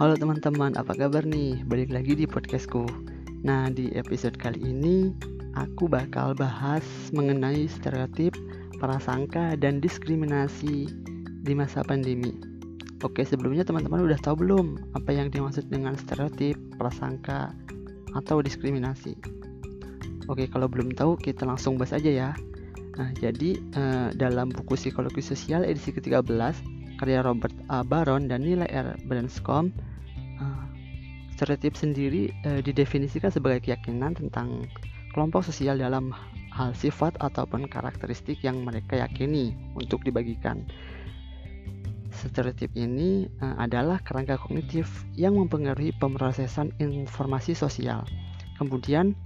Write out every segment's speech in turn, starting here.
Halo teman-teman, apa kabar nih? Balik lagi di podcastku. Nah, di episode kali ini aku bakal bahas mengenai stereotip, prasangka, dan diskriminasi di masa pandemi. Oke, sebelumnya teman-teman udah tahu belum apa yang dimaksud dengan stereotip, prasangka, atau diskriminasi? Oke, kalau belum tahu kita langsung bahas aja ya. Nah, jadi eh, dalam buku Psikologi Sosial edisi ke-13 karya Robert A. Baron dan nilai R. Branscombe, stereotip sendiri uh, didefinisikan sebagai keyakinan tentang kelompok sosial dalam hal sifat ataupun karakteristik yang mereka yakini untuk dibagikan. Stereotip ini uh, adalah kerangka kognitif yang mempengaruhi pemrosesan informasi sosial. Kemudian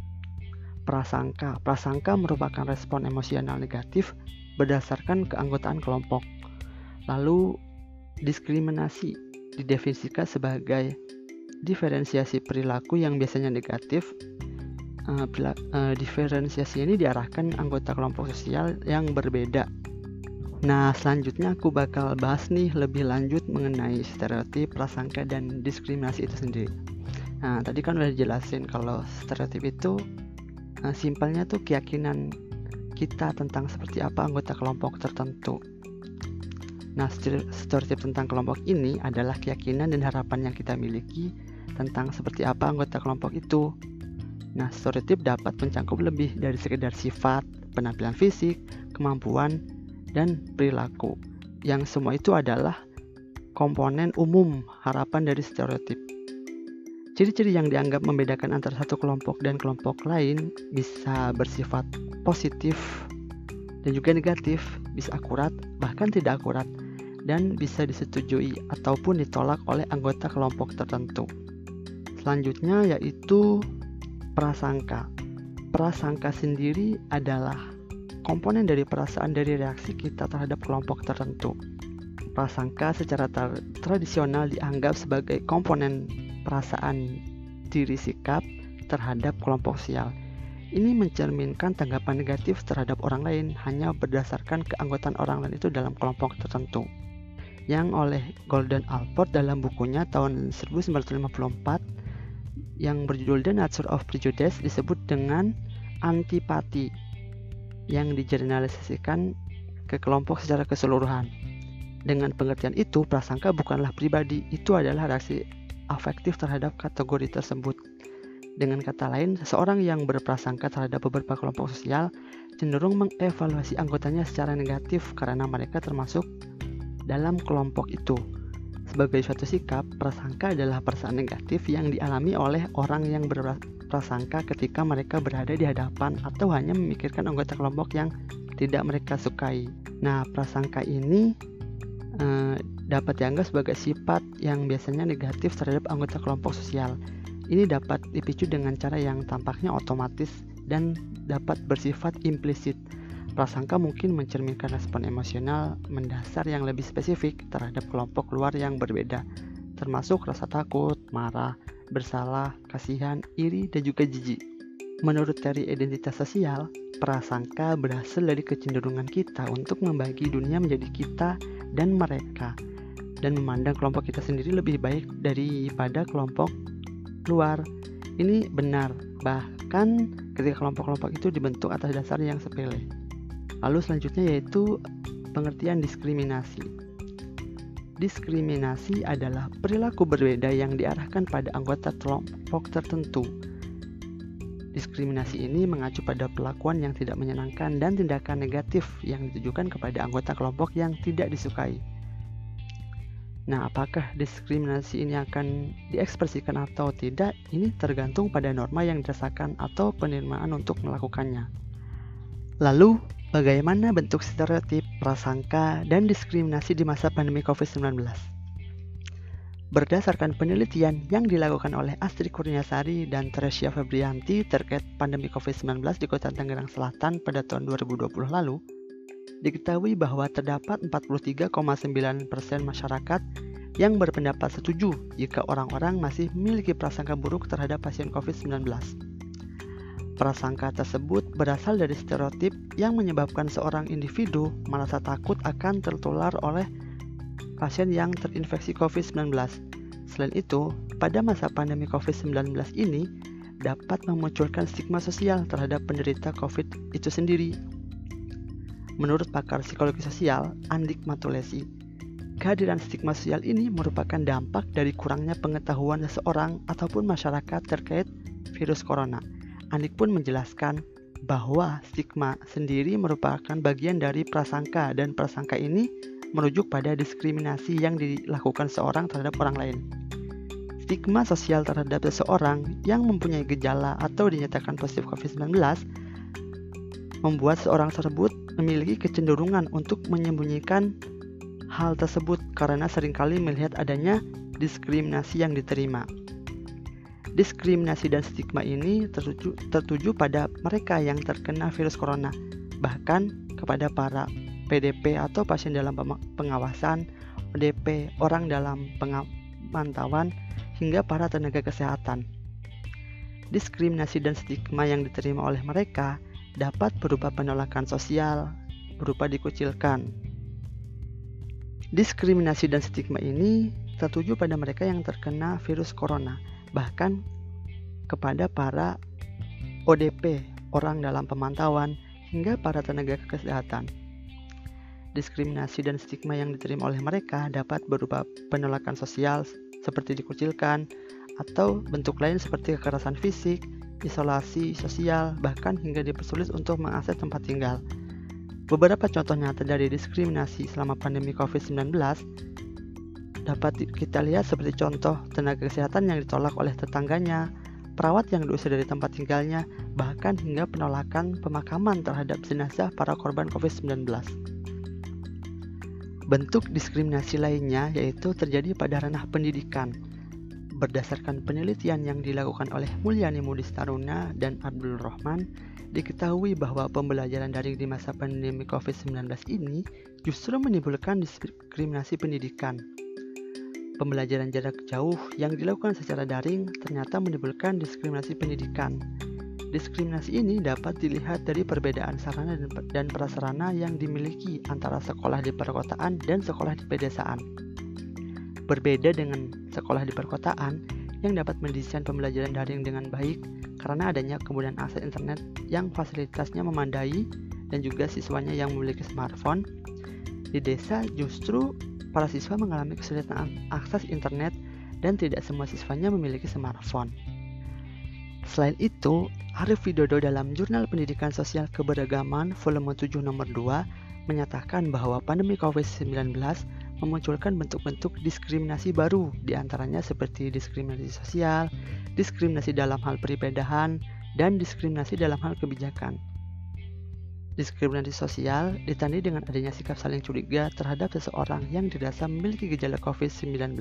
prasangka. Prasangka merupakan respon emosional negatif berdasarkan keanggotaan kelompok. Lalu diskriminasi didefinisikan sebagai diferensiasi perilaku yang biasanya negatif. Uh, uh, diferensiasi ini diarahkan anggota kelompok sosial yang berbeda. Nah, selanjutnya aku bakal bahas nih lebih lanjut mengenai stereotip, prasangka, dan diskriminasi itu sendiri. Nah, tadi kan udah dijelasin kalau stereotip itu uh, simpelnya tuh keyakinan kita tentang seperti apa anggota kelompok tertentu. Nah, stereotip tentang kelompok ini adalah keyakinan dan harapan yang kita miliki tentang seperti apa anggota kelompok itu. Nah, stereotip dapat mencangkup lebih dari sekedar sifat, penampilan fisik, kemampuan, dan perilaku. Yang semua itu adalah komponen umum harapan dari stereotip. Ciri-ciri yang dianggap membedakan antara satu kelompok dan kelompok lain bisa bersifat positif dan juga negatif, bisa akurat, bahkan tidak akurat dan bisa disetujui ataupun ditolak oleh anggota kelompok tertentu. Selanjutnya yaitu prasangka. Prasangka sendiri adalah komponen dari perasaan dari reaksi kita terhadap kelompok tertentu. Prasangka secara tra tradisional dianggap sebagai komponen perasaan diri sikap terhadap kelompok sosial. Ini mencerminkan tanggapan negatif terhadap orang lain hanya berdasarkan keanggotaan orang lain itu dalam kelompok tertentu yang oleh Golden Alport dalam bukunya tahun 1954 yang berjudul The Nature of Prejudice disebut dengan antipati yang dijeneralisasikan ke kelompok secara keseluruhan. Dengan pengertian itu, prasangka bukanlah pribadi, itu adalah reaksi afektif terhadap kategori tersebut. Dengan kata lain, seseorang yang berprasangka terhadap beberapa kelompok sosial cenderung mengevaluasi anggotanya secara negatif karena mereka termasuk dalam kelompok itu. Sebagai suatu sikap, prasangka adalah perasaan negatif yang dialami oleh orang yang berprasangka ketika mereka berada di hadapan atau hanya memikirkan anggota kelompok yang tidak mereka sukai. Nah, prasangka ini eh, dapat dianggap sebagai sifat yang biasanya negatif terhadap anggota kelompok sosial. Ini dapat dipicu dengan cara yang tampaknya otomatis dan dapat bersifat implisit Prasangka mungkin mencerminkan respon emosional mendasar yang lebih spesifik terhadap kelompok luar yang berbeda, termasuk rasa takut, marah, bersalah, kasihan, iri, dan juga jijik. Menurut teori identitas sosial, prasangka berasal dari kecenderungan kita untuk membagi dunia menjadi kita dan mereka, dan memandang kelompok kita sendiri lebih baik daripada kelompok luar. Ini benar, bahkan ketika kelompok-kelompok itu dibentuk atas dasar yang sepele. Lalu selanjutnya yaitu pengertian diskriminasi. Diskriminasi adalah perilaku berbeda yang diarahkan pada anggota kelompok tertentu. Diskriminasi ini mengacu pada perlakuan yang tidak menyenangkan dan tindakan negatif yang ditujukan kepada anggota kelompok yang tidak disukai. Nah, apakah diskriminasi ini akan diekspresikan atau tidak? Ini tergantung pada norma yang dirasakan atau penerimaan untuk melakukannya. Lalu, Bagaimana bentuk stereotip, prasangka, dan diskriminasi di masa pandemi COVID-19? Berdasarkan penelitian yang dilakukan oleh Astri Kurniasari dan Tresia Febrianti terkait pandemi COVID-19 di Kota Tangerang Selatan pada tahun 2020 lalu, diketahui bahwa terdapat 43,9% masyarakat yang berpendapat setuju jika orang-orang masih memiliki prasangka buruk terhadap pasien COVID-19. Prasangka tersebut berasal dari stereotip yang menyebabkan seorang individu merasa takut akan tertular oleh pasien yang terinfeksi COVID-19, Selain itu, pada masa pandemi COVID-19 ini dapat memunculkan stigma sosial terhadap penderita COVID itu sendiri. Menurut pakar psikologi sosial, Andik Matulesi, kehadiran stigma sosial ini merupakan dampak dari kurangnya pengetahuan seseorang ataupun masyarakat terkait virus corona. Andik pun menjelaskan bahwa stigma sendiri merupakan bagian dari prasangka dan prasangka ini merujuk pada diskriminasi yang dilakukan seorang terhadap orang lain. Stigma sosial terhadap seseorang yang mempunyai gejala atau dinyatakan positif COVID-19 membuat seorang tersebut memiliki kecenderungan untuk menyembunyikan hal tersebut karena sering kali melihat adanya diskriminasi yang diterima. Diskriminasi dan stigma ini tertuju, tertuju pada mereka yang terkena virus corona, bahkan kepada para PDP atau pasien dalam pengawasan, ODP, orang dalam pemantauan, hingga para tenaga kesehatan. Diskriminasi dan stigma yang diterima oleh mereka dapat berupa penolakan sosial, berupa dikucilkan. Diskriminasi dan stigma ini tertuju pada mereka yang terkena virus corona, bahkan kepada para ODP, orang dalam pemantauan, hingga para tenaga kesehatan. Diskriminasi dan stigma yang diterima oleh mereka dapat berupa penolakan sosial seperti dikucilkan, atau bentuk lain seperti kekerasan fisik, isolasi sosial, bahkan hingga dipersulit untuk mengakses tempat tinggal. Beberapa contoh nyata dari diskriminasi selama pandemi COVID-19 dapat kita lihat seperti contoh tenaga kesehatan yang ditolak oleh tetangganya, perawat yang diusir dari tempat tinggalnya, bahkan hingga penolakan pemakaman terhadap jenazah para korban COVID-19. Bentuk diskriminasi lainnya yaitu terjadi pada ranah pendidikan. Berdasarkan penelitian yang dilakukan oleh Mulyani Mudis Taruna dan Abdul Rahman, diketahui bahwa pembelajaran daring di masa pandemi COVID-19 ini justru menimbulkan diskriminasi pendidikan. Pembelajaran jarak jauh yang dilakukan secara daring ternyata menimbulkan diskriminasi pendidikan. Diskriminasi ini dapat dilihat dari perbedaan sarana dan prasarana yang dimiliki antara sekolah di perkotaan dan sekolah di pedesaan. Berbeda dengan sekolah di perkotaan yang dapat mendesain pembelajaran daring dengan baik karena adanya kemudahan akses internet yang fasilitasnya memandai dan juga siswanya yang memiliki smartphone. Di desa justru para siswa mengalami kesulitan akses internet dan tidak semua siswanya memiliki smartphone. Selain itu, Arif Widodo dalam Jurnal Pendidikan Sosial Keberagaman volume 7 nomor 2 menyatakan bahwa pandemi COVID-19 memunculkan bentuk-bentuk diskriminasi baru di antaranya seperti diskriminasi sosial, diskriminasi dalam hal peribadahan, dan diskriminasi dalam hal kebijakan. Diskriminasi sosial ditandai dengan adanya sikap saling curiga terhadap seseorang yang dirasa memiliki gejala COVID-19,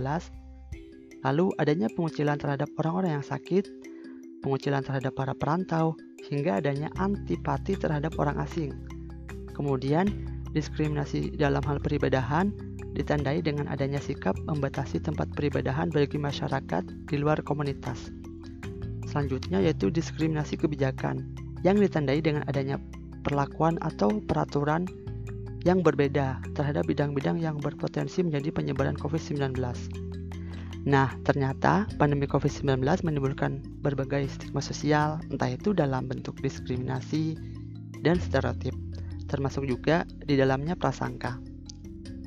lalu adanya pengucilan terhadap orang-orang yang sakit, pengucilan terhadap para perantau, hingga adanya antipati terhadap orang asing. Kemudian, diskriminasi dalam hal peribadahan ditandai dengan adanya sikap membatasi tempat peribadahan bagi masyarakat di luar komunitas. Selanjutnya yaitu diskriminasi kebijakan yang ditandai dengan adanya perlakuan atau peraturan yang berbeda terhadap bidang-bidang yang berpotensi menjadi penyebaran COVID-19. Nah, ternyata pandemi COVID-19 menimbulkan berbagai stigma sosial, entah itu dalam bentuk diskriminasi dan stereotip, termasuk juga di dalamnya prasangka.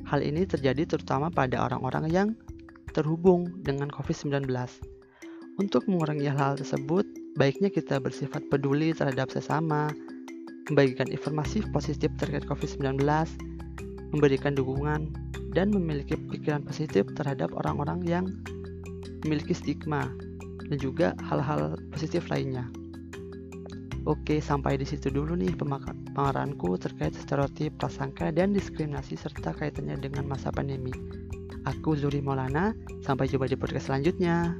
Hal ini terjadi terutama pada orang-orang yang terhubung dengan COVID-19. Untuk mengurangi hal-hal tersebut, baiknya kita bersifat peduli terhadap sesama, membagikan informasi positif terkait COVID-19, memberikan dukungan, dan memiliki pikiran positif terhadap orang-orang yang memiliki stigma dan juga hal-hal positif lainnya. Oke, sampai di situ dulu nih pemarahanku terkait stereotip, prasangka, dan diskriminasi serta kaitannya dengan masa pandemi. Aku Zuri Maulana, sampai jumpa di podcast selanjutnya.